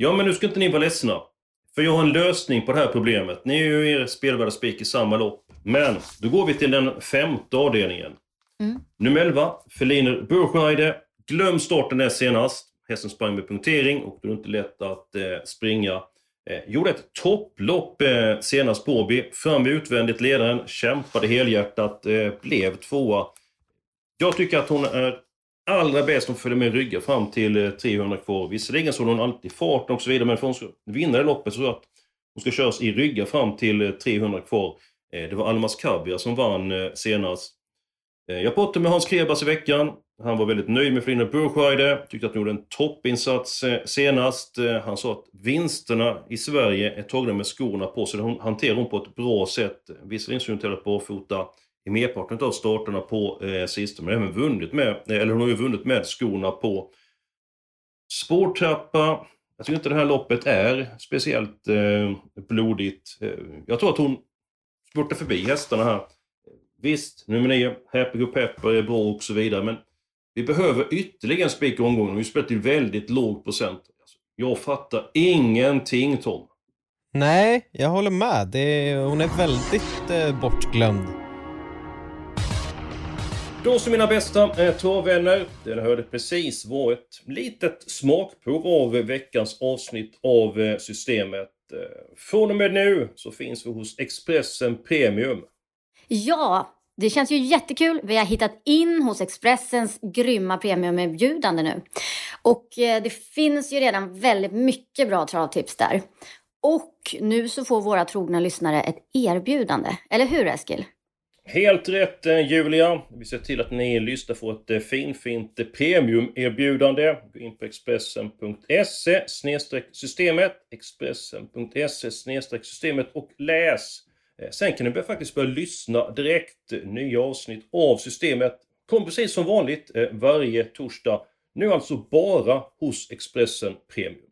Ja, men nu ska inte ni vara ledsna. För jag har en lösning på det här problemet. Ni är ju er spelvärda spik i samma lopp. Men då går vi till den femte avdelningen. Mm. Nummer 11, Feliner Burscheide. Glöm starten där senast. Hästen sprang med punktering och då är det inte lätt att eh, springa. Eh, gjorde ett topplopp eh, senast på Åby. Fram utvändigt ledaren, kämpade helhjärtat, eh, blev tvåa. Jag tycker att hon är allra bäst om hon följer med ryggen fram till eh, 300 kvar. Visserligen så har hon alltid farten och så vidare, men för att hon ska vinna det loppet så tror jag att hon ska köras i ryggen fram till eh, 300 kvar. Eh, det var Almas Kabia som vann senast. Jag pratade med Hans Krebas i veckan. Han var väldigt nöjd med Flina Burscheide. Tyckte att hon gjorde en toppinsats senast. Han sa att vinsterna i Sverige är tagna med skorna på så det hanterar hon på ett bra sätt. Visserligen så är hon inte barfota i merparten av starterna på eh, sistone, men även vunnit med, eller hon har ju vunnit med skorna på. Spårtrappa. Jag tycker inte det här loppet är speciellt eh, blodigt. Eh, jag tror att hon spurtar förbi hästarna här. Visst, nummer 9, Happy Go Pepper är bra och så vidare, men vi behöver ytterligare en spik i omgången. Vi spelar till väldigt låg procent. Alltså, jag fattar ingenting, Tom. Nej, jag håller med. Det är, hon är väldigt eh, bortglömd. Då så mina bästa eh, travvänner, det har hörde precis var ett litet smakprov av veckans avsnitt av eh, Systemet. Eh, Från och med nu så finns vi hos Expressen Premium. Ja, det känns ju jättekul. Vi har hittat in hos Expressens grymma premiumerbjudande nu. Och eh, det finns ju redan väldigt mycket bra travtips där. Och nu så får våra trogna lyssnare ett erbjudande. Eller hur Eskil? Helt rätt eh, Julia. Vi ser till att ni lyssnar får ett eh, finfint eh, premiumerbjudande. Gå in på expressen.se systemet expressen.se systemet och läs. Sen kan ni faktiskt börja lyssna direkt. Nya avsnitt av systemet kommer precis som vanligt varje torsdag. Nu alltså bara hos Expressen Premium.